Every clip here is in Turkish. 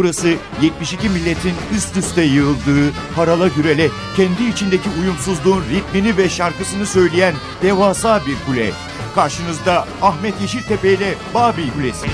Burası 72 milletin üst üste yığıldığı, harala gürele, kendi içindeki uyumsuzluğun ritmini ve şarkısını söyleyen devasa bir kule. Karşınızda Ahmet Yeşiltepe ile Babil Kulesi.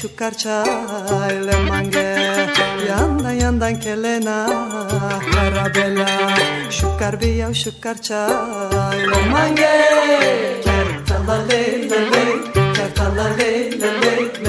shukar chai le mange. Yanda yandan kelena karabela shukar biya shukar chai le mange. Kertala le le kertala le le.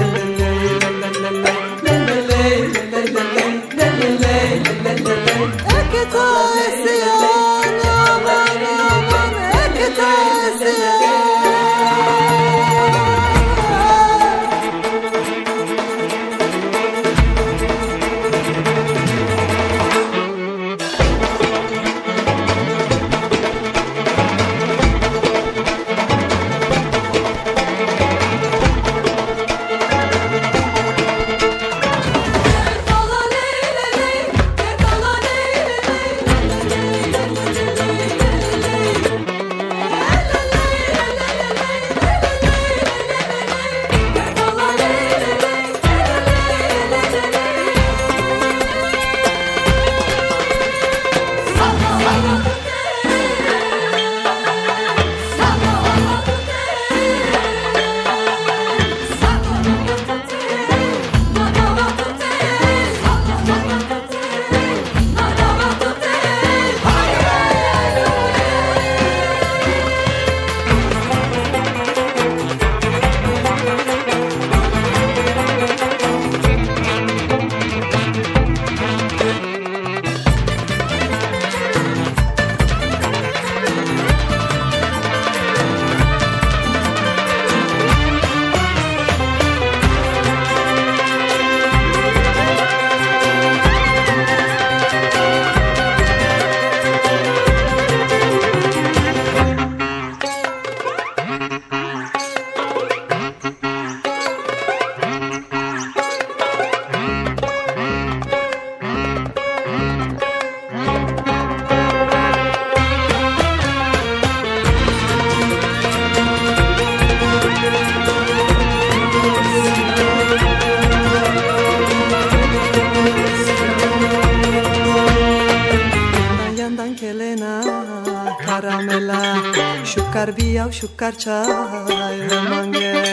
çıkar çay Mange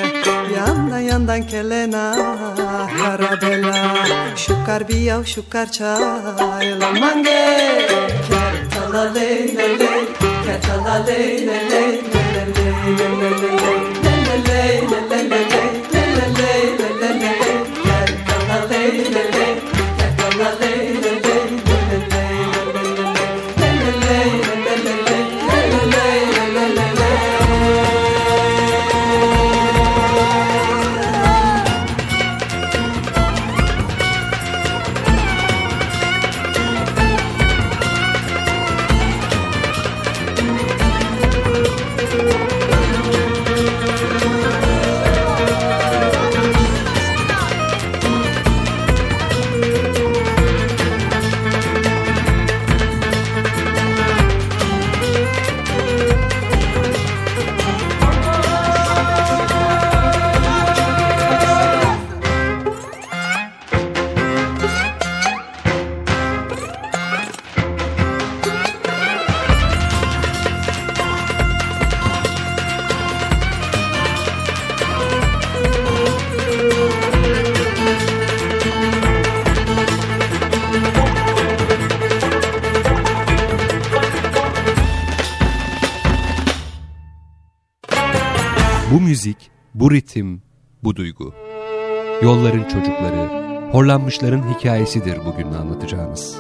Yandan yandan kelena Karabela Şukar bir yav şukar çay Mange Kertala ley ley ley Kertala ley ley ley. Yolların çocukları, horlanmışların hikayesidir bugün anlatacağımız.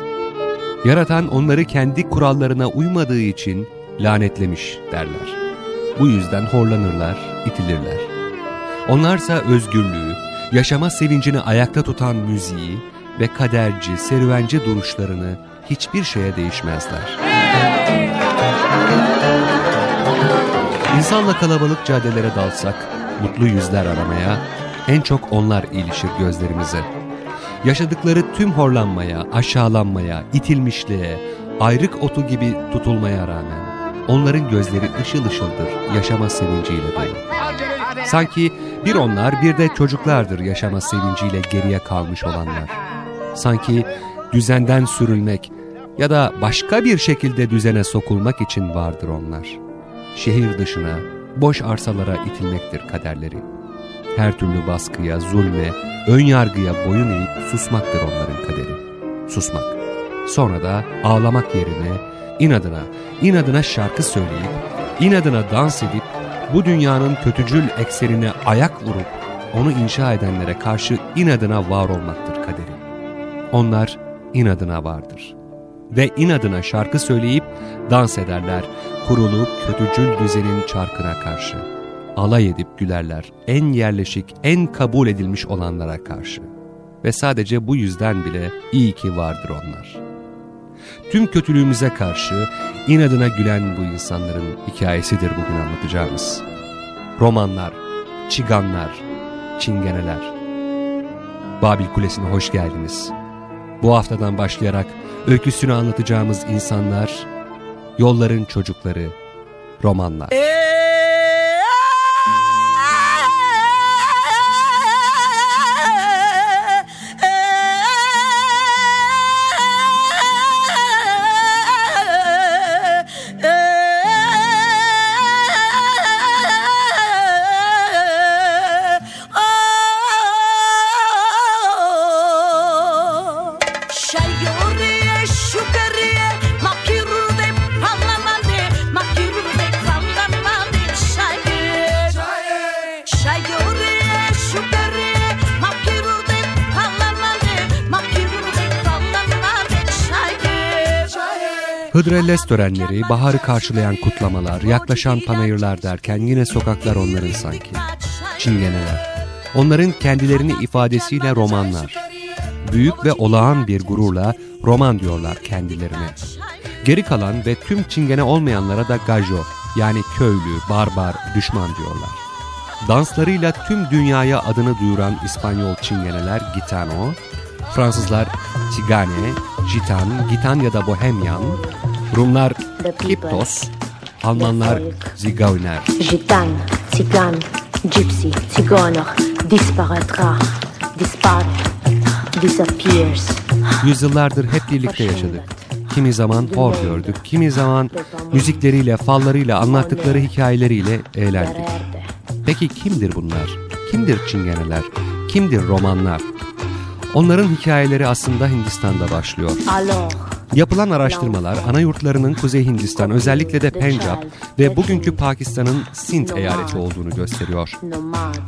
Yaratan onları kendi kurallarına uymadığı için lanetlemiş derler. Bu yüzden horlanırlar, itilirler. Onlarsa özgürlüğü, yaşama sevincini ayakta tutan müziği ve kaderci, serüvenci duruşlarını hiçbir şeye değişmezler. İnsanla kalabalık caddelere dalsak, mutlu yüzler aramaya, en çok onlar ilişir gözlerimize. Yaşadıkları tüm horlanmaya, aşağılanmaya, itilmişliğe, ayrık otu gibi tutulmaya rağmen, onların gözleri ışıl ışıldır, yaşama sevinciyle dolu. Sanki bir onlar bir de çocuklardır yaşama sevinciyle geriye kalmış olanlar. Sanki düzenden sürülmek ya da başka bir şekilde düzene sokulmak için vardır onlar. Şehir dışına, boş arsalara itilmektir kaderleri. Her türlü baskıya, zulme, ön yargıya boyun eğip susmaktır onların kaderi. Susmak. Sonra da ağlamak yerine inadına, inadına şarkı söyleyip, inadına dans edip, bu dünyanın kötücül ekserine ayak vurup, onu inşa edenlere karşı inadına var olmaktır kaderi. Onlar inadına vardır. Ve inadına şarkı söyleyip dans ederler, kurulu kötücül düzenin çarkına karşı. Alay edip gülerler en yerleşik, en kabul edilmiş olanlara karşı. Ve sadece bu yüzden bile iyi ki vardır onlar. Tüm kötülüğümüze karşı inadına gülen bu insanların hikayesidir bugün anlatacağımız. Romanlar, çiganlar, çingeneler. Babil Kulesi'ne hoş geldiniz. Bu haftadan başlayarak öyküsünü anlatacağımız insanlar, yolların çocukları, romanlar. Hıdrellez törenleri, baharı karşılayan kutlamalar, yaklaşan panayırlar derken yine sokaklar onların sanki. Çingeneler. Onların kendilerini ifadesiyle romanlar. Büyük ve olağan bir gururla roman diyorlar kendilerine. Geri kalan ve tüm çingene olmayanlara da gajo yani köylü, barbar, düşman diyorlar. Danslarıyla tüm dünyaya adını duyuran İspanyol çingeneler gitano, Fransızlar tigane, gitan, gitan ya da bohemyan, Rumlar Kiptos, Almanlar Zigeuner. Gitan, Zigan, Gypsy, Zigeuner, disparaîtra, dispar, disappears. Yüzyıllardır hep birlikte yaşadık. Kimi zaman hor gördük, kimi zaman müzikleriyle, fallarıyla, anlattıkları hikayeleriyle eğlendik. Peki kimdir bunlar? Kimdir çingeneler? Kimdir romanlar? Onların hikayeleri aslında Hindistan'da başlıyor. Yapılan araştırmalar ana yurtlarının Kuzey Hindistan özellikle de Pencap ve bugünkü Pakistan'ın Sint eyaleti olduğunu gösteriyor.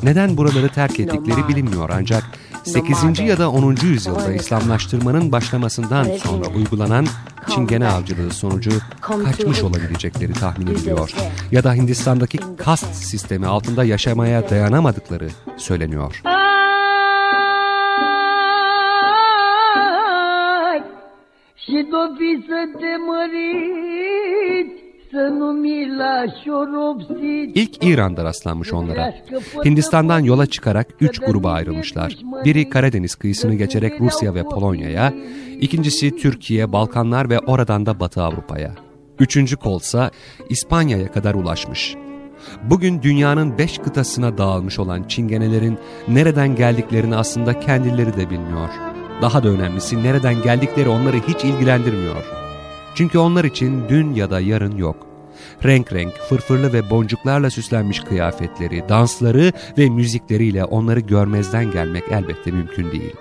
Neden buraları terk ettikleri bilinmiyor ancak 8. ya da 10. yüzyılda İslamlaştırmanın başlamasından sonra uygulanan çingene avcılığı sonucu kaçmış olabilecekleri tahmin ediliyor. Ya da Hindistan'daki kast sistemi altında yaşamaya dayanamadıkları söyleniyor. Și dobi să te mărit. İlk İran'da rastlanmış onlara. Hindistan'dan yola çıkarak üç gruba ayrılmışlar. Biri Karadeniz kıyısını geçerek Rusya ve Polonya'ya, ikincisi Türkiye, Balkanlar ve oradan da Batı Avrupa'ya. Üçüncü kolsa İspanya'ya kadar ulaşmış. Bugün dünyanın beş kıtasına dağılmış olan çingenelerin nereden geldiklerini aslında kendileri de bilmiyor. Daha da önemlisi nereden geldikleri onları hiç ilgilendirmiyor. Çünkü onlar için dün ya da yarın yok. Renk renk, fırfırlı ve boncuklarla süslenmiş kıyafetleri, dansları ve müzikleriyle onları görmezden gelmek elbette mümkün değil.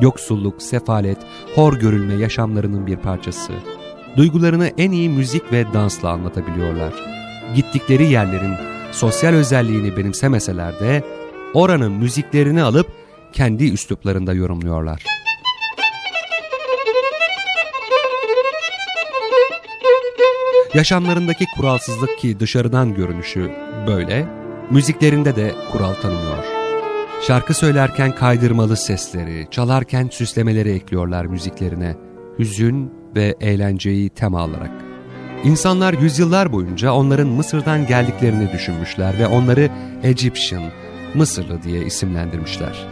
Yoksulluk, sefalet, hor görülme yaşamlarının bir parçası. Duygularını en iyi müzik ve dansla anlatabiliyorlar. Gittikleri yerlerin sosyal özelliğini benimsemeseler de oranın müziklerini alıp kendi üsluplarında yorumluyorlar. Yaşamlarındaki kuralsızlık ki dışarıdan görünüşü böyle, müziklerinde de kural tanımıyor. Şarkı söylerken kaydırmalı sesleri, çalarken süslemeleri ekliyorlar müziklerine. Hüzün ve eğlenceyi tema alarak. İnsanlar yüzyıllar boyunca onların Mısır'dan geldiklerini düşünmüşler ve onları Egyptian, Mısırlı diye isimlendirmişler.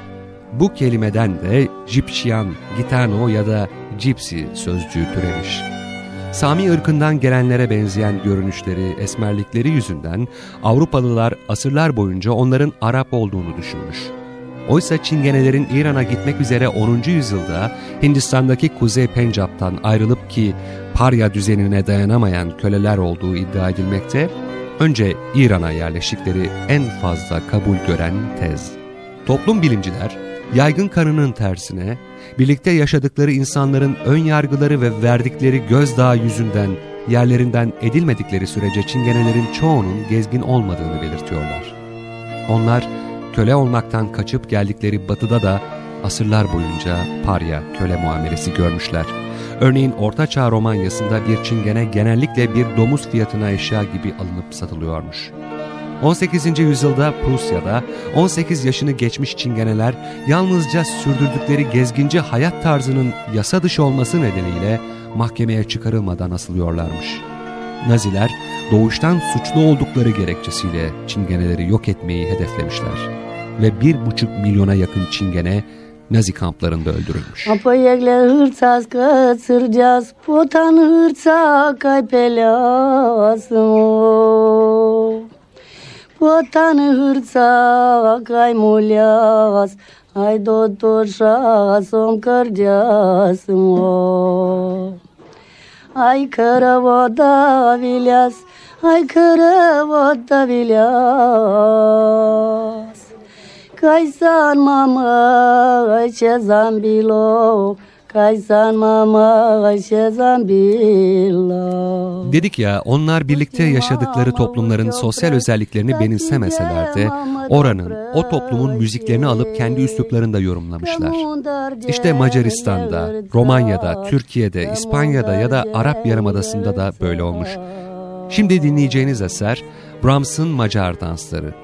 Bu kelimeden de Gyptian, Gitano ya da Gypsy sözcüğü türemiş. Sami ırkından gelenlere benzeyen görünüşleri, esmerlikleri yüzünden Avrupalılar asırlar boyunca onların Arap olduğunu düşünmüş. Oysa Çingenelerin İran'a gitmek üzere 10. yüzyılda Hindistan'daki Kuzey Pencap'tan ayrılıp ki parya düzenine dayanamayan köleler olduğu iddia edilmekte, önce İran'a yerleştikleri en fazla kabul gören tez. Toplum bilimciler, yaygın kanının tersine, birlikte yaşadıkları insanların ön yargıları ve verdikleri gözdağı yüzünden yerlerinden edilmedikleri sürece çingenelerin çoğunun gezgin olmadığını belirtiyorlar. Onlar, köle olmaktan kaçıp geldikleri batıda da asırlar boyunca parya, köle muamelesi görmüşler. Örneğin Orta Çağ Romanyası'nda bir çingene genellikle bir domuz fiyatına eşya gibi alınıp satılıyormuş. 18. yüzyılda Prusya'da 18 yaşını geçmiş çingeneler yalnızca sürdürdükleri gezginci hayat tarzının yasa dışı olması nedeniyle mahkemeye çıkarılmadan asılıyorlarmış. Naziler doğuştan suçlu oldukları gerekçesiyle çingeneleri yok etmeyi hedeflemişler ve bir buçuk milyona yakın çingene Nazi kamplarında öldürülmüş. Kaypelasın Potan hırça kaymulyas, ay dotoşa som kırcasın Ay kıravoda vilyas, ay kıravoda vilyas. Kaysan mama şezan bilo Kaysan mama şezan Dedik ya onlar birlikte yaşadıkları toplumların sosyal özelliklerini benimsemeseler de oranın, o toplumun müziklerini alıp kendi üsluplarında yorumlamışlar. İşte Macaristan'da, Romanya'da, Türkiye'de, İspanya'da ya da Arap Yarımadası'nda da böyle olmuş. Şimdi dinleyeceğiniz eser Brahms'ın Macar dansları.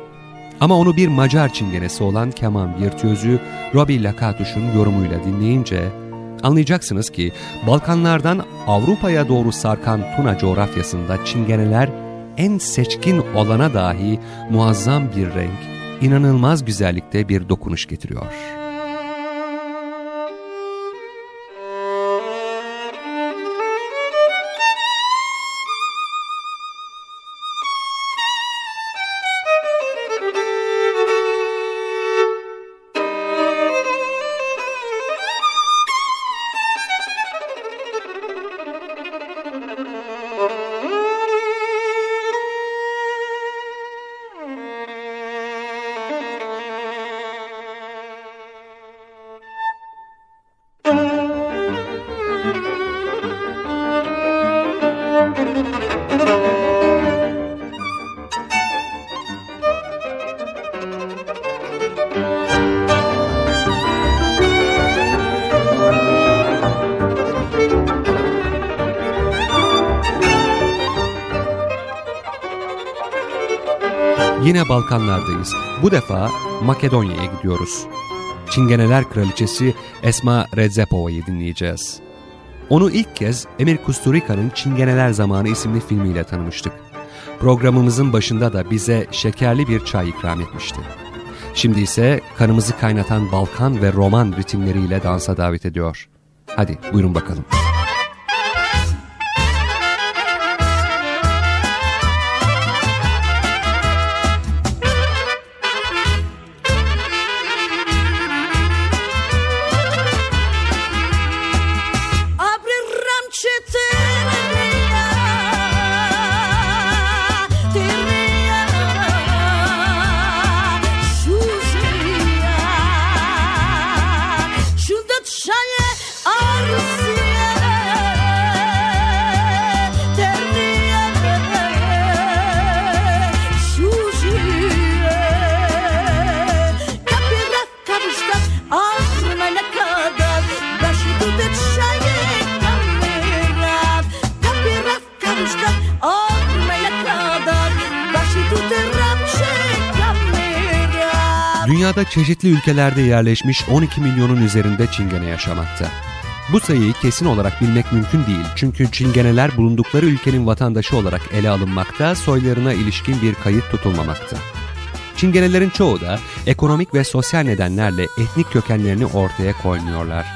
Ama onu bir Macar çingenesi olan keman virtüözü Robbie Lakatuş'un yorumuyla dinleyince anlayacaksınız ki Balkanlardan Avrupa'ya doğru sarkan Tuna coğrafyasında çingeneler en seçkin olana dahi muazzam bir renk, inanılmaz güzellikte bir dokunuş getiriyor. Balkanlardayız. Bu defa Makedonya'ya gidiyoruz. Çingeneler Kraliçesi Esma Redzepova'yı dinleyeceğiz. Onu ilk kez Emir Kusturica'nın Çingeneler Zamanı isimli filmiyle tanımıştık. Programımızın başında da bize şekerli bir çay ikram etmişti. Şimdi ise kanımızı kaynatan Balkan ve Roman ritimleriyle dansa davet ediyor. Hadi buyurun bakalım. Çeşitli ülkelerde yerleşmiş 12 milyonun üzerinde çingene yaşamakta. Bu sayıyı kesin olarak bilmek mümkün değil çünkü çingeneler bulundukları ülkenin vatandaşı olarak ele alınmakta, soylarına ilişkin bir kayıt tutulmamakta. Çingenelerin çoğu da ekonomik ve sosyal nedenlerle etnik kökenlerini ortaya koymuyorlar.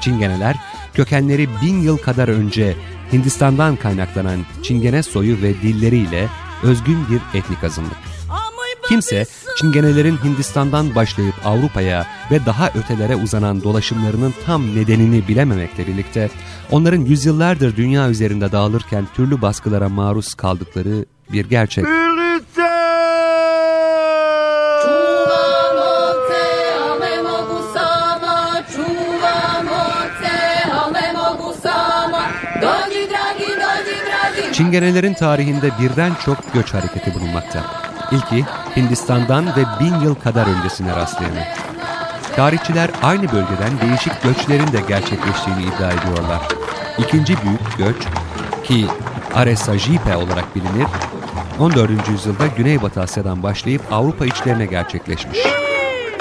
Çingeneler kökenleri bin yıl kadar önce Hindistan'dan kaynaklanan Çingene soyu ve dilleriyle özgün bir etnik azınlık. Kimse Çingenelerin Hindistan'dan başlayıp Avrupa'ya ve daha ötelere uzanan dolaşımlarının tam nedenini bilememekle birlikte onların yüzyıllardır dünya üzerinde dağılırken türlü baskılara maruz kaldıkları bir gerçek. Çingenelerin tarihinde birden çok göç hareketi bulunmakta. İlki Hindistan'dan ve bin yıl kadar öncesine rastlayanı. Tarihçiler aynı bölgeden değişik göçlerin de gerçekleştiğini iddia ediyorlar. İkinci büyük göç ki Aresajipe olarak bilinir, 14. yüzyılda Güneybatı Asya'dan başlayıp Avrupa içlerine gerçekleşmiş.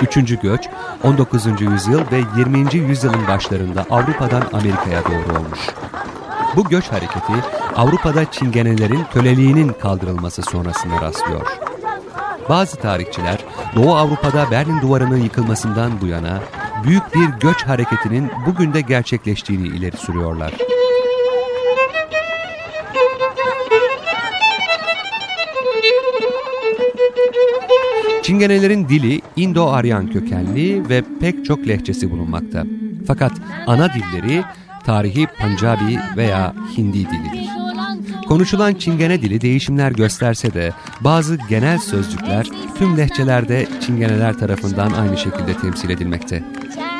Üçüncü göç 19. yüzyıl ve 20. yüzyılın başlarında Avrupa'dan Amerika'ya doğru olmuş. Bu göç hareketi Avrupa'da çingenelerin köleliğinin kaldırılması sonrasında rastlıyor. Bazı tarihçiler Doğu Avrupa'da Berlin Duvarı'nın yıkılmasından bu yana büyük bir göç hareketinin bugün de gerçekleştiğini ileri sürüyorlar. Çingenelerin dili Indo-Aryan kökenli ve pek çok lehçesi bulunmakta. Fakat ana dilleri tarihi Pancabi veya Hindi dilidir. Konuşulan Çingene dili değişimler gösterse de bazı genel sözcükler tüm lehçelerde Çingeneler tarafından aynı şekilde temsil edilmekte.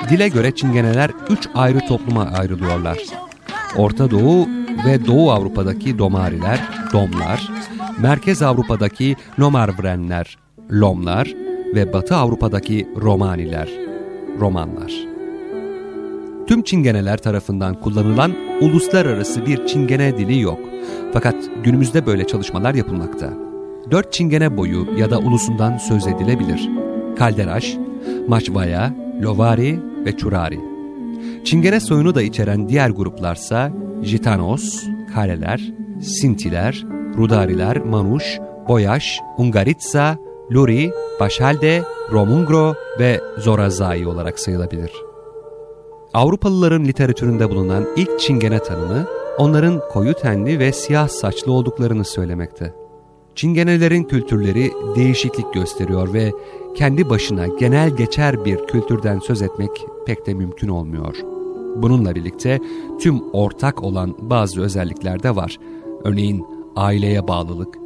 Dile göre Çingeneler üç ayrı topluma ayrılıyorlar. Orta Doğu ve Doğu Avrupa'daki Domariler, Domlar, Merkez Avrupa'daki Lomarvrenler, Lomlar ve Batı Avrupa'daki Romaniler, Romanlar. Tüm Çingeneler tarafından kullanılan uluslararası bir Çingene dili yok. Fakat günümüzde böyle çalışmalar yapılmakta. Dört Çingene boyu ya da ulusundan söz edilebilir. Kalderaş, Maçvaya, Lovari ve Çurari. Çingene soyunu da içeren diğer gruplarsa Jitanos, Kareler, Sintiler, Rudariler, Manuş, Boyaş, Ungaritsa, Luri, Başhalde, Romungro ve Zorazai olarak sayılabilir. Avrupalıların literatüründe bulunan ilk Çingene tanımı, onların koyu tenli ve siyah saçlı olduklarını söylemekte. Çingenelerin kültürleri değişiklik gösteriyor ve kendi başına genel geçer bir kültürden söz etmek pek de mümkün olmuyor. Bununla birlikte tüm ortak olan bazı özellikler de var. Örneğin aileye bağlılık,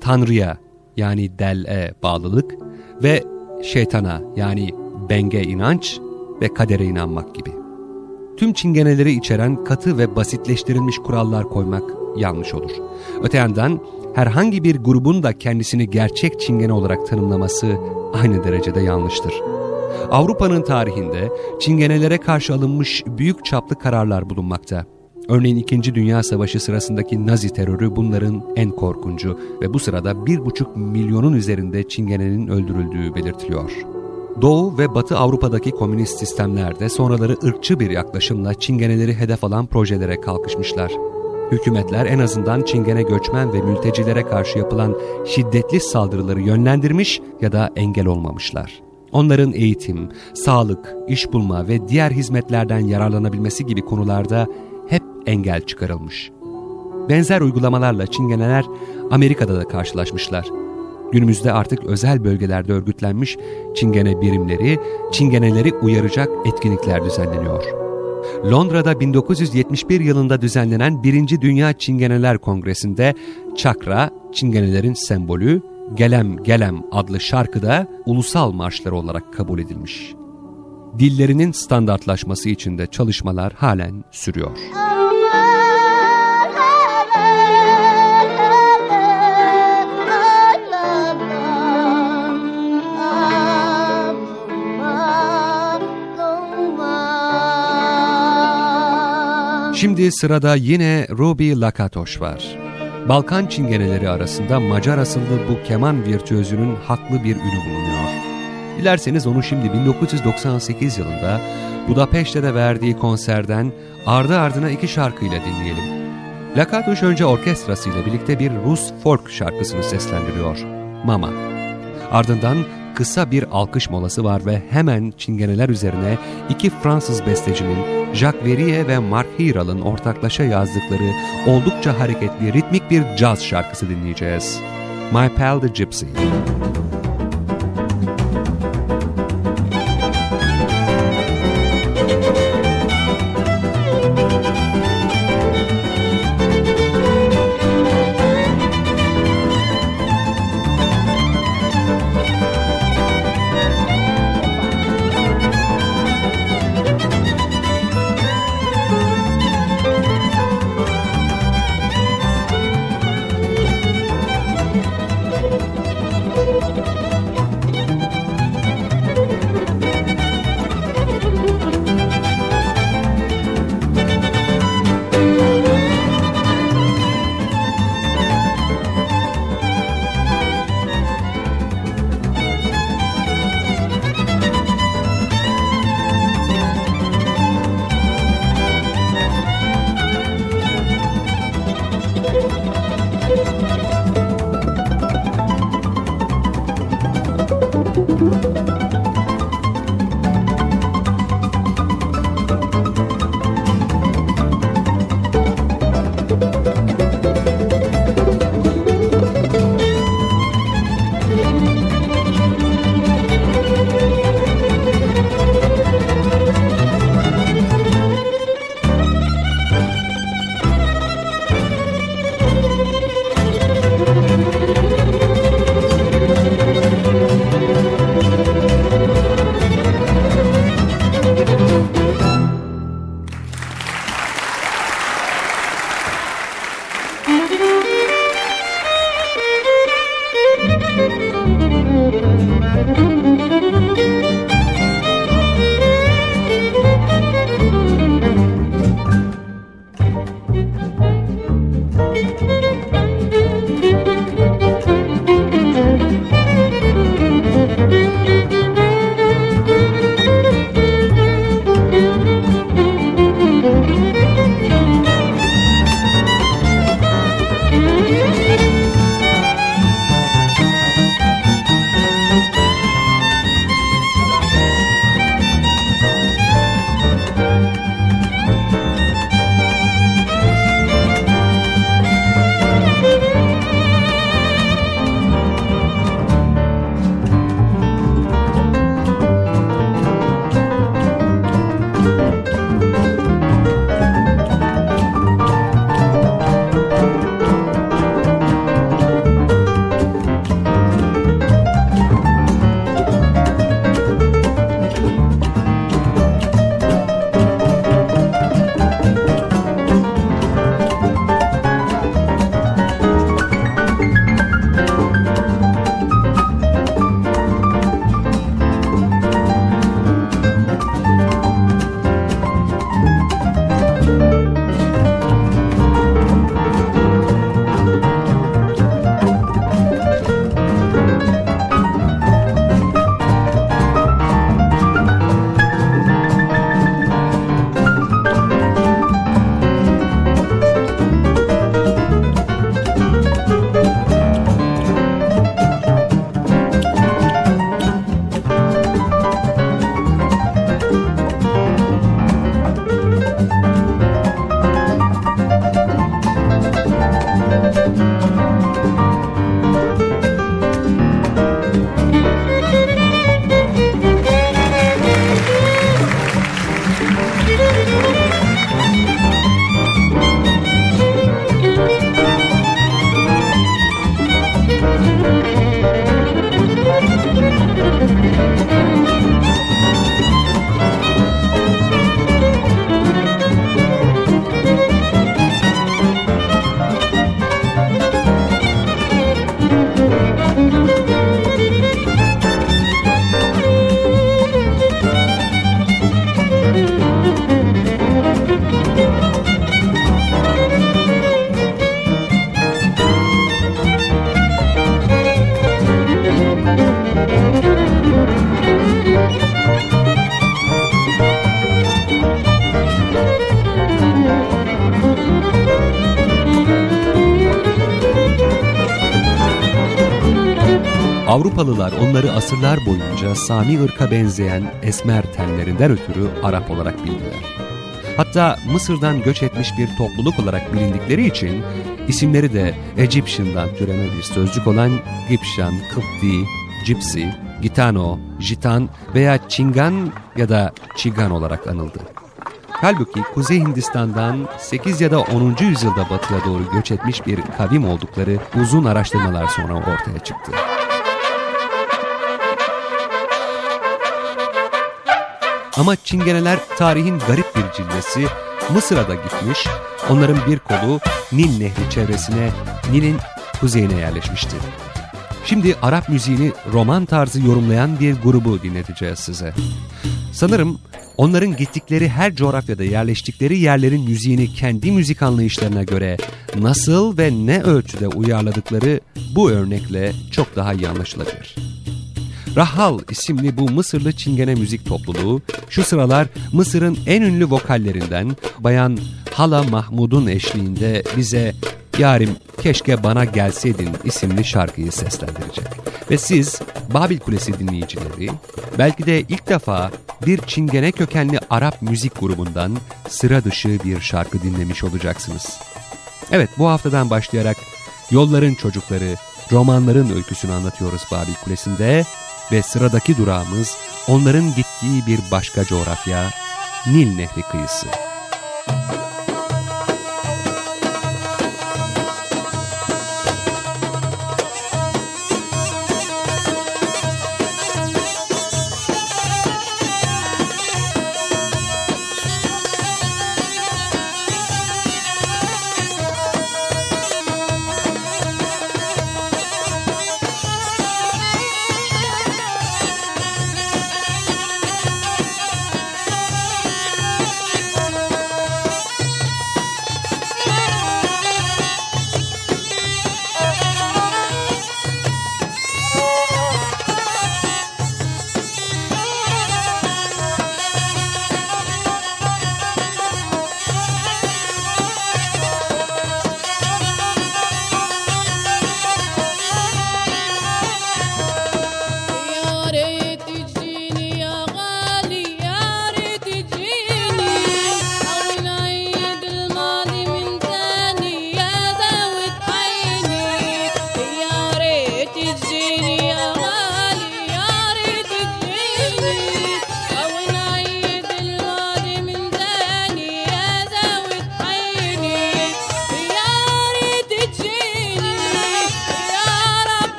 Tanrı'ya yani del'e bağlılık ve şeytana yani benge inanç ve kadere inanmak gibi. Tüm çingeneleri içeren katı ve basitleştirilmiş kurallar koymak yanlış olur. Öte yandan herhangi bir grubun da kendisini gerçek çingene olarak tanımlaması aynı derecede yanlıştır. Avrupa'nın tarihinde çingenelere karşı alınmış büyük çaplı kararlar bulunmakta. Örneğin 2. Dünya Savaşı sırasındaki Nazi terörü bunların en korkuncu ve bu sırada 1,5 milyonun üzerinde çingenenin öldürüldüğü belirtiliyor. Doğu ve Batı Avrupa'daki komünist sistemlerde sonraları ırkçı bir yaklaşımla çingeneleri hedef alan projelere kalkışmışlar. Hükümetler en azından çingene göçmen ve mültecilere karşı yapılan şiddetli saldırıları yönlendirmiş ya da engel olmamışlar. Onların eğitim, sağlık, iş bulma ve diğer hizmetlerden yararlanabilmesi gibi konularda hep engel çıkarılmış. Benzer uygulamalarla çingeneler Amerika'da da karşılaşmışlar. Günümüzde artık özel bölgelerde örgütlenmiş çingene birimleri, çingeneleri uyaracak etkinlikler düzenleniyor. Londra'da 1971 yılında düzenlenen 1. Dünya Çingeneler Kongresi'nde çakra, çingenelerin sembolü, Gelem Gelem adlı şarkıda ulusal marşları olarak kabul edilmiş. Dillerinin standartlaşması için de çalışmalar halen sürüyor. Şimdi sırada yine Ruby Lakatoş var. Balkan çingeneleri arasında Macar asıllı bu keman virtüözünün haklı bir ünü bulunuyor. Dilerseniz onu şimdi 1998 yılında Budapeşte'de verdiği konserden ardı ardına iki şarkıyla dinleyelim. Lakatuş önce orkestrasıyla birlikte bir Rus folk şarkısını seslendiriyor. Mama. Ardından kısa bir alkış molası var ve hemen çingeneler üzerine iki Fransız bestecinin Jacques Verrier ve Mark Hiral'ın ortaklaşa yazdıkları oldukça hareketli ritmik bir caz şarkısı dinleyeceğiz. My Pal the Gypsy. Avrupalılar onları asırlar boyunca Sami ırka benzeyen esmer tenlerinden ötürü Arap olarak bildiler. Hatta Mısır'dan göç etmiş bir topluluk olarak bilindikleri için isimleri de Egyptian'dan türeme bir sözcük olan Gipşan, Kıpti, Gypsy, Gitano, Jitan veya Çingan ya da Çigan olarak anıldı. Halbuki Kuzey Hindistan'dan 8 ya da 10. yüzyılda batıya doğru göç etmiş bir kavim oldukları uzun araştırmalar sonra ortaya çıktı. Ama Çingeneler tarihin garip bir cilvesi Mısır'a da gitmiş, onların bir kolu Nil Nehri çevresine, Nil'in kuzeyine yerleşmişti. Şimdi Arap müziğini roman tarzı yorumlayan bir grubu dinleteceğiz size. Sanırım onların gittikleri her coğrafyada yerleştikleri yerlerin müziğini kendi müzik anlayışlarına göre nasıl ve ne ölçüde uyarladıkları bu örnekle çok daha iyi anlaşılabilir. Rahal isimli bu Mısırlı çingene müzik topluluğu şu sıralar Mısır'ın en ünlü vokallerinden Bayan Hala Mahmud'un eşliğinde bize Yarim Keşke Bana Gelseydin isimli şarkıyı seslendirecek. Ve siz Babil Kulesi dinleyicileri belki de ilk defa bir çingene kökenli Arap müzik grubundan sıra dışı bir şarkı dinlemiş olacaksınız. Evet bu haftadan başlayarak Yolların Çocukları, romanların öyküsünü anlatıyoruz Babil Kulesi'nde ve sıradaki durağımız onların gittiği bir başka coğrafya, Nil Nehri kıyısı.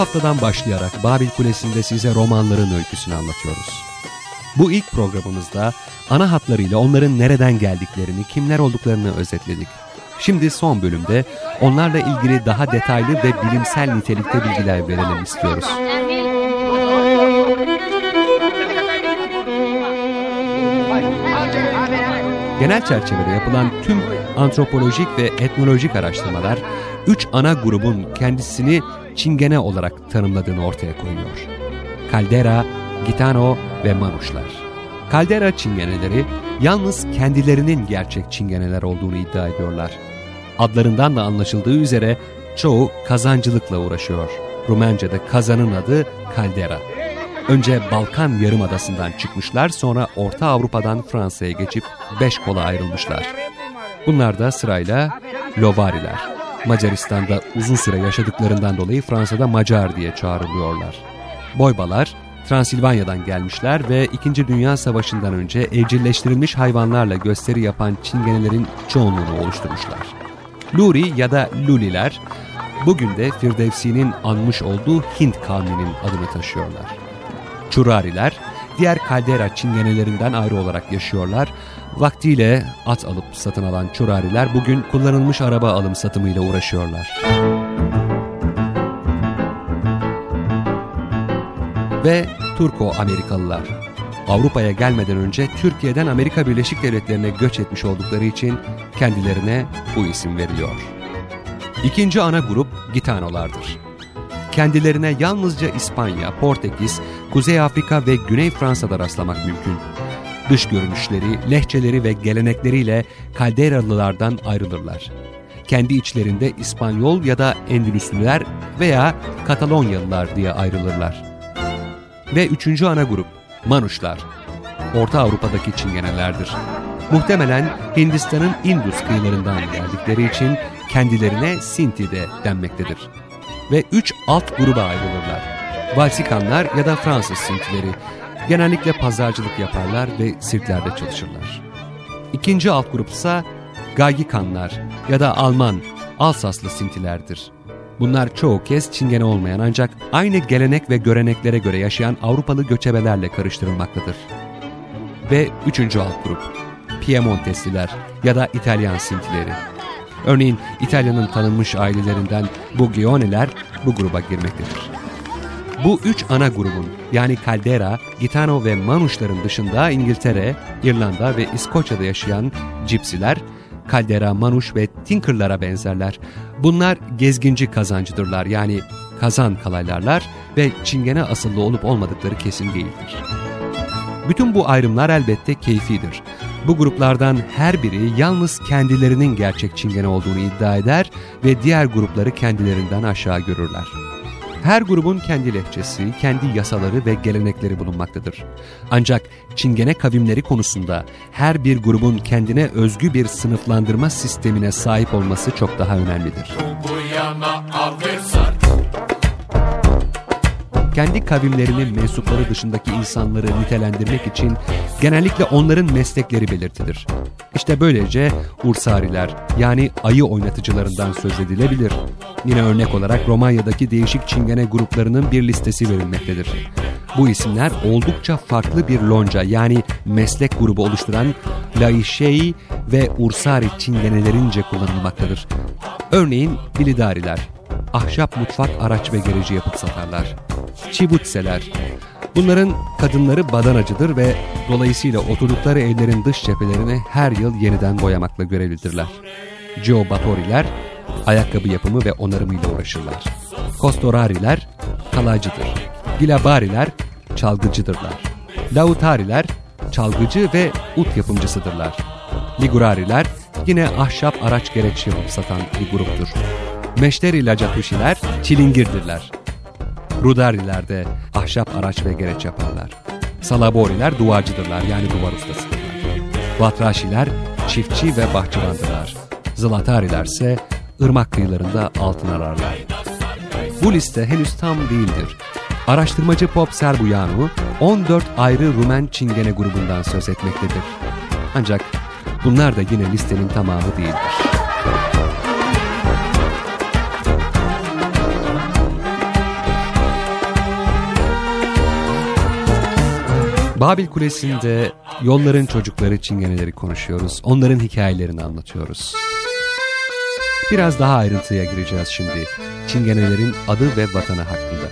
Haftadan başlayarak Babil Kulesi'nde size romanların öyküsünü anlatıyoruz. Bu ilk programımızda ana hatlarıyla onların nereden geldiklerini, kimler olduklarını özetledik. Şimdi son bölümde onlarla ilgili daha detaylı ve bilimsel nitelikte bilgiler verelim istiyoruz. Genel çerçevede yapılan tüm antropolojik ve etnolojik araştırmalar üç ana grubun kendisini çingene olarak tanımladığını ortaya koyuyor. Kaldera, Gitano ve Manuşlar. Kaldera çingeneleri yalnız kendilerinin gerçek çingeneler olduğunu iddia ediyorlar. Adlarından da anlaşıldığı üzere çoğu kazancılıkla uğraşıyor. Rumenca'da kazanın adı Kaldera. Önce Balkan Yarımadası'ndan çıkmışlar sonra Orta Avrupa'dan Fransa'ya geçip beş kola ayrılmışlar. Bunlar da sırayla Lovariler, Macaristan'da uzun süre yaşadıklarından dolayı Fransa'da Macar diye çağrılıyorlar. Boybalar, Transilvanya'dan gelmişler ve 2. Dünya Savaşı'ndan önce evcilleştirilmiş hayvanlarla gösteri yapan çingenelerin çoğunluğunu oluşturmuşlar. Luri ya da Luliler, bugün de Firdevsi'nin anmış olduğu Hint kavminin adını taşıyorlar. Çurariler, diğer kaldera çingenelerinden ayrı olarak yaşıyorlar Vaktiyle at alıp satın alan çurariler bugün kullanılmış araba alım satımıyla uğraşıyorlar. Ve Turko-Amerikalılar. Avrupa'ya gelmeden önce Türkiye'den Amerika Birleşik Devletleri'ne göç etmiş oldukları için kendilerine bu isim veriliyor. İkinci ana grup Gitanolardır. Kendilerine yalnızca İspanya, Portekiz, Kuzey Afrika ve Güney Fransa'da rastlamak mümkün. Dış görünüşleri, lehçeleri ve gelenekleriyle Kalderalılardan ayrılırlar. Kendi içlerinde İspanyol ya da Endülüslüler veya Katalonyalılar diye ayrılırlar. Ve üçüncü ana grup, Manuşlar. Orta Avrupa'daki çingenelerdir. Muhtemelen Hindistan'ın Indus kıyılarından geldikleri için kendilerine Sinti de denmektedir. Ve üç alt gruba ayrılırlar. Balsikanlar ya da Fransız Sintileri genellikle pazarcılık yaparlar ve sirklerde çalışırlar. İkinci alt grup ise Gagikanlar ya da Alman, Alsaslı Sintilerdir. Bunlar çoğu kez Çingene olmayan ancak aynı gelenek ve göreneklere göre yaşayan Avrupalı göçebelerle karıştırılmaktadır. Ve üçüncü alt grup, Piemontesliler ya da İtalyan Sintileri. Örneğin İtalya'nın tanınmış ailelerinden bu Gioneler bu gruba girmektedir. Bu üç ana grubun yani Caldera, Gitano ve Manuşların dışında İngiltere, İrlanda ve İskoçya'da yaşayan Cipsiler, Caldera, Manuş ve Tinker'lara benzerler. Bunlar gezginci kazancıdırlar yani kazan kalaylarlar ve çingene asıllı olup olmadıkları kesin değildir. Bütün bu ayrımlar elbette keyfidir. Bu gruplardan her biri yalnız kendilerinin gerçek çingene olduğunu iddia eder ve diğer grupları kendilerinden aşağı görürler. Her grubun kendi lehçesi, kendi yasaları ve gelenekleri bulunmaktadır. Ancak çingene kavimleri konusunda her bir grubun kendine özgü bir sınıflandırma sistemine sahip olması çok daha önemlidir. Kendi kavimlerinin mensupları dışındaki insanları nitelendirmek için genellikle onların meslekleri belirtilir. İşte böylece Ursariler yani ayı oynatıcılarından söz edilebilir. Yine örnek olarak Romanya'daki değişik çingene gruplarının bir listesi verilmektedir. Bu isimler oldukça farklı bir lonca yani meslek grubu oluşturan Laişei ve Ursari çingenelerince kullanılmaktadır. Örneğin Bilidariler, ahşap mutfak araç ve gereci yapıp satarlar. Çibutseler, bunların kadınları badanacıdır ve dolayısıyla oturdukları evlerin dış cephelerini her yıl yeniden boyamakla görevlidirler. Geobatoriler, ayakkabı yapımı ve onarımıyla uğraşırlar. Kostorariler, kalaycıdır. Gilabariler, çalgıcıdırlar. Lautariler, çalgıcı ve ut yapımcısıdırlar. Ligurariler, yine ahşap araç gereç yapıp satan bir gruptur. Meşteri lacatuşiler çilingirdirler. Rudariler de ahşap araç ve gereç yaparlar. Salaboriler duvarcıdırlar yani duvar ustasıdırlar. Vatraşiler çiftçi ve bahçıvandırlar. Zılatariler ise ırmak kıyılarında altın ararlar. Bu liste henüz tam değildir. Araştırmacı Pop Serbuyanu 14 ayrı Rumen Çingene grubundan söz etmektedir. Ancak bunlar da yine listenin tamamı değildir. Babil Kulesi'nde yolların çocukları çingeneleri konuşuyoruz. Onların hikayelerini anlatıyoruz. Biraz daha ayrıntıya gireceğiz şimdi. Çingenelerin adı ve vatanı hakkında.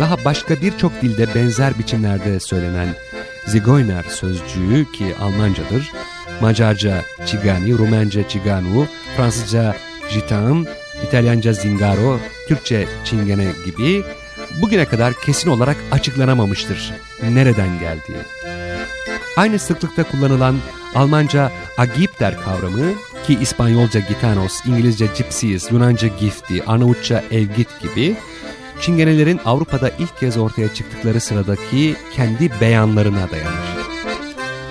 Daha başka birçok dilde benzer biçimlerde söylenen Zigoyner sözcüğü ki Almancadır, Macarca Çigani, Rumence Çiganu, Fransızca Gitan, İtalyanca Zingaro, Türkçe Çingene gibi bugüne kadar kesin olarak açıklanamamıştır nereden geldiği. Aynı sıklıkta kullanılan Almanca agipter kavramı ki İspanyolca gitanos, İngilizce gypsies, Yunanca gifti, Arnavutça evgit gibi Çingenelerin Avrupa'da ilk kez ortaya çıktıkları sıradaki kendi beyanlarına dayanır.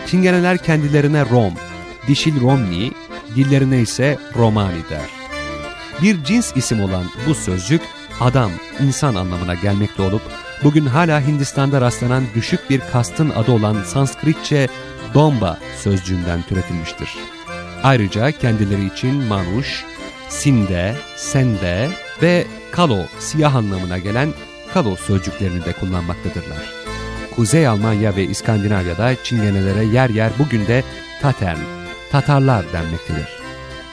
Çingeneler kendilerine Rom, dişil Romni, dillerine ise Romani der. Bir cins isim olan bu sözcük adam, insan anlamına gelmekte olup bugün hala Hindistan'da rastlanan düşük bir kastın adı olan Sanskritçe Domba sözcüğünden türetilmiştir. Ayrıca kendileri için Manuş, Sinde, Sende ve Kalo siyah anlamına gelen Kalo sözcüklerini de kullanmaktadırlar. Kuzey Almanya ve İskandinavya'da Çingenelere yer yer bugün de Tatern, Tatarlar denmektedir.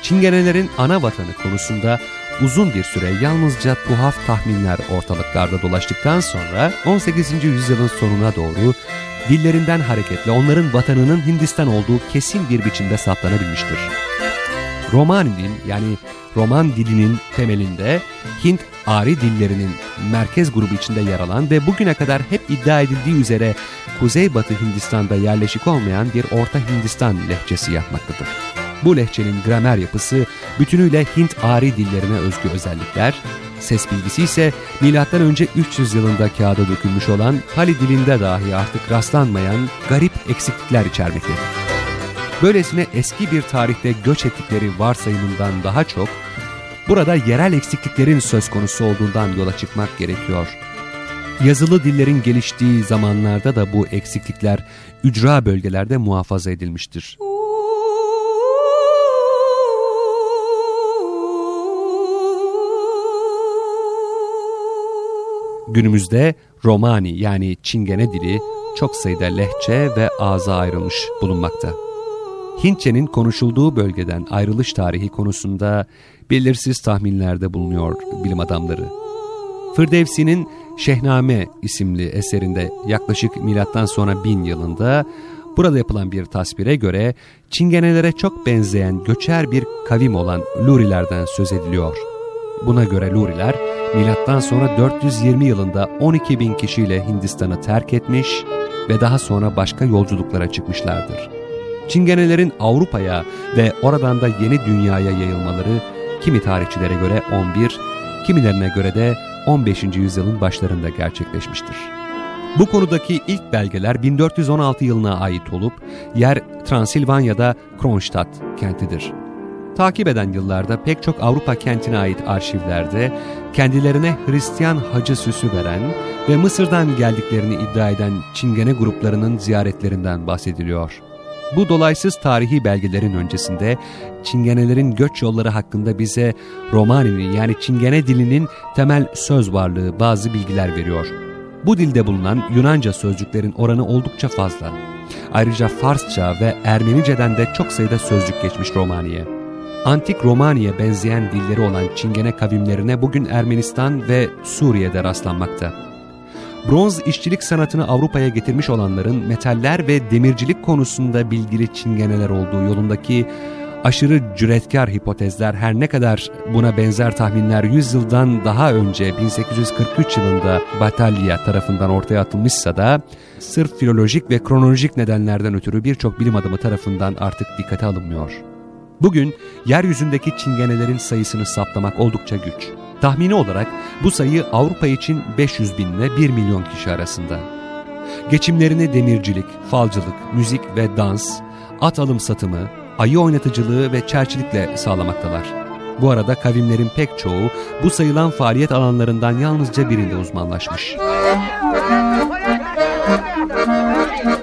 Çingenelerin ana vatanı konusunda uzun bir süre yalnızca tuhaf tahminler ortalıklarda dolaştıktan sonra 18. yüzyılın sonuna doğru dillerinden hareketle onların vatanının Hindistan olduğu kesin bir biçimde saptanabilmiştir. Romani'nin yani Roman dilinin temelinde Hint Ari dillerinin merkez grubu içinde yer alan ve bugüne kadar hep iddia edildiği üzere Kuzeybatı Hindistan'da yerleşik olmayan bir Orta Hindistan lehçesi yapmaktadır. Bu lehçenin gramer yapısı bütünüyle Hint Ari dillerine özgü özellikler, ses bilgisi ise M.Ö. 300 yılında kağıda dökülmüş olan Pali dilinde dahi artık rastlanmayan garip eksiklikler içermektedir. Böylesine eski bir tarihte göç ettikleri varsayımından daha çok, burada yerel eksikliklerin söz konusu olduğundan yola çıkmak gerekiyor. Yazılı dillerin geliştiği zamanlarda da bu eksiklikler ücra bölgelerde muhafaza edilmiştir. Günümüzde Romani yani Çingene dili çok sayıda lehçe ve ağza ayrılmış bulunmakta. Hintçenin konuşulduğu bölgeden ayrılış tarihi konusunda belirsiz tahminlerde bulunuyor bilim adamları. Firdevsi'nin Şehname isimli eserinde yaklaşık milattan sonra bin yılında burada yapılan bir tasvire göre Çingenelere çok benzeyen göçer bir kavim olan Lurilerden söz ediliyor. Buna göre Luriler milattan sonra 420 yılında 12 bin kişiyle Hindistan'ı terk etmiş ve daha sonra başka yolculuklara çıkmışlardır. Çingenelerin Avrupa'ya ve oradan da yeni dünyaya yayılmaları kimi tarihçilere göre 11, kimilerine göre de 15. yüzyılın başlarında gerçekleşmiştir. Bu konudaki ilk belgeler 1416 yılına ait olup yer Transilvanya'da Kronstadt kentidir. Takip eden yıllarda pek çok Avrupa kentine ait arşivlerde kendilerine Hristiyan hacı süsü veren ve Mısır'dan geldiklerini iddia eden Çingene gruplarının ziyaretlerinden bahsediliyor. Bu dolaysız tarihi belgelerin öncesinde Çingenelerin göç yolları hakkında bize Romani'nin yani Çingene dilinin temel söz varlığı bazı bilgiler veriyor. Bu dilde bulunan Yunanca sözcüklerin oranı oldukça fazla. Ayrıca Farsça ve Ermenice'den de çok sayıda sözcük geçmiş Romani'ye. Antik Romani'ye benzeyen dilleri olan Çingene kavimlerine bugün Ermenistan ve Suriye'de rastlanmakta bronz işçilik sanatını Avrupa'ya getirmiş olanların metaller ve demircilik konusunda bilgili çingeneler olduğu yolundaki aşırı cüretkar hipotezler her ne kadar buna benzer tahminler 100 yıldan daha önce 1843 yılında Batalya tarafından ortaya atılmışsa da sırf filolojik ve kronolojik nedenlerden ötürü birçok bilim adamı tarafından artık dikkate alınmıyor. Bugün yeryüzündeki çingenelerin sayısını saptamak oldukça güç. Tahmini olarak bu sayı Avrupa için 500 bin ile 1 milyon kişi arasında. Geçimlerini demircilik, falcılık, müzik ve dans, at alım satımı, ayı oynatıcılığı ve çerçilikle sağlamaktalar. Bu arada kavimlerin pek çoğu bu sayılan faaliyet alanlarından yalnızca birinde uzmanlaşmış.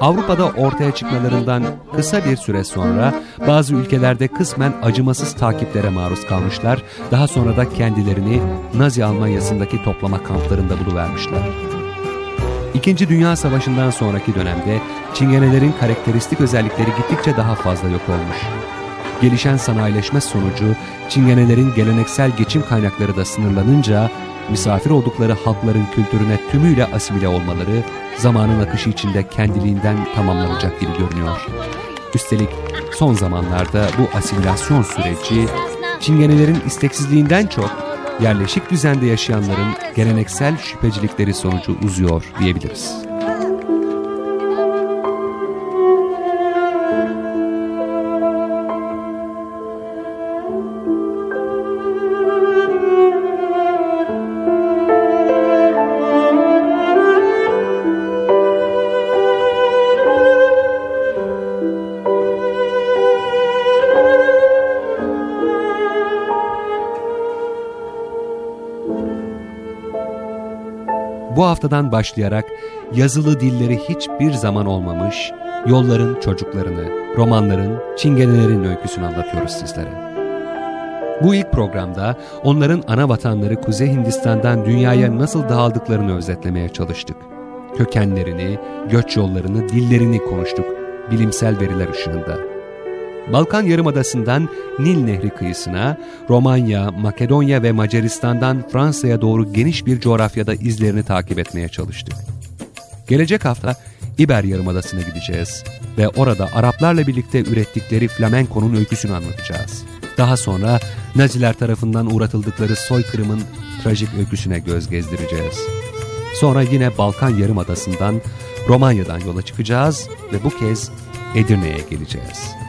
Avrupa'da ortaya çıkmalarından kısa bir süre sonra bazı ülkelerde kısmen acımasız takiplere maruz kalmışlar, daha sonra da kendilerini Nazi Almanya'sındaki toplama kamplarında buluvermişler. İkinci Dünya Savaşı'ndan sonraki dönemde Çingenelerin karakteristik özellikleri gittikçe daha fazla yok olmuş. Gelişen sanayileşme sonucu Çingenelerin geleneksel geçim kaynakları da sınırlanınca misafir oldukları halkların kültürüne tümüyle asimile olmaları zamanın akışı içinde kendiliğinden tamamlanacak gibi görünüyor. Üstelik son zamanlarda bu asimilasyon süreci Çingenelerin isteksizliğinden çok yerleşik düzende yaşayanların geleneksel şüphecilikleri sonucu uzuyor diyebiliriz. Bu haftadan başlayarak yazılı dilleri hiçbir zaman olmamış, yolların çocuklarını, romanların, çingenelerin öyküsünü anlatıyoruz sizlere. Bu ilk programda onların ana vatanları Kuzey Hindistan'dan dünyaya nasıl dağıldıklarını özetlemeye çalıştık. Kökenlerini, göç yollarını, dillerini konuştuk bilimsel veriler ışığında. Balkan Yarımadası'ndan Nil Nehri kıyısına, Romanya, Makedonya ve Macaristan'dan Fransa'ya doğru geniş bir coğrafyada izlerini takip etmeye çalıştık. Gelecek hafta İber Yarımadası'na gideceğiz ve orada Araplarla birlikte ürettikleri flamenkonun öyküsünü anlatacağız. Daha sonra Naziler tarafından uğratıldıkları soykırımın trajik öyküsüne göz gezdireceğiz. Sonra yine Balkan Yarımadası'ndan, Romanya'dan yola çıkacağız ve bu kez Edirne'ye geleceğiz.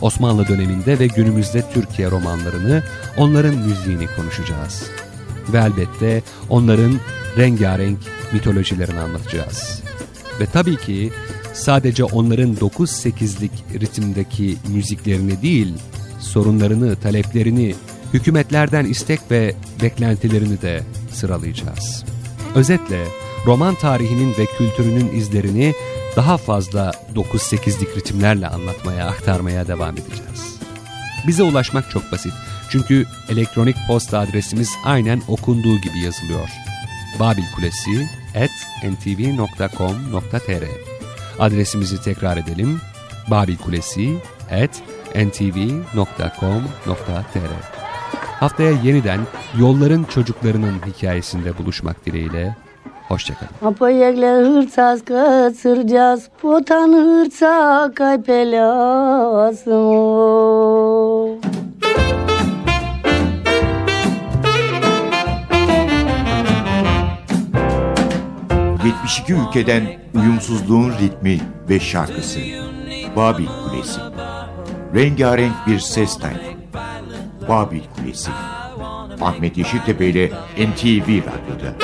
Osmanlı döneminde ve günümüzde Türkiye romanlarını, onların müziğini konuşacağız. Ve elbette onların rengarenk mitolojilerini anlatacağız. Ve tabii ki sadece onların 9-8'lik ritimdeki müziklerini değil, sorunlarını, taleplerini, hükümetlerden istek ve beklentilerini de sıralayacağız. Özetle roman tarihinin ve kültürünün izlerini daha fazla 9-8'lik ritimlerle anlatmaya, aktarmaya devam edeceğiz. Bize ulaşmak çok basit. Çünkü elektronik posta adresimiz aynen okunduğu gibi yazılıyor. Babilkulesi at ntv.com.tr Adresimizi tekrar edelim. Babilkulesi at ntv.com.tr Haftaya yeniden yolların çocuklarının hikayesinde buluşmak dileğiyle. Hoşçakalın. Apayekle hırçaz kaçıracağız, potan hırça kaypelasın. 72 ülkeden uyumsuzluğun ritmi ve şarkısı. Babil Kulesi. Rengarenk bir ses tayfı. Babil Kulesi. Ahmet Yeşiltepe ile NTV Radyo'da.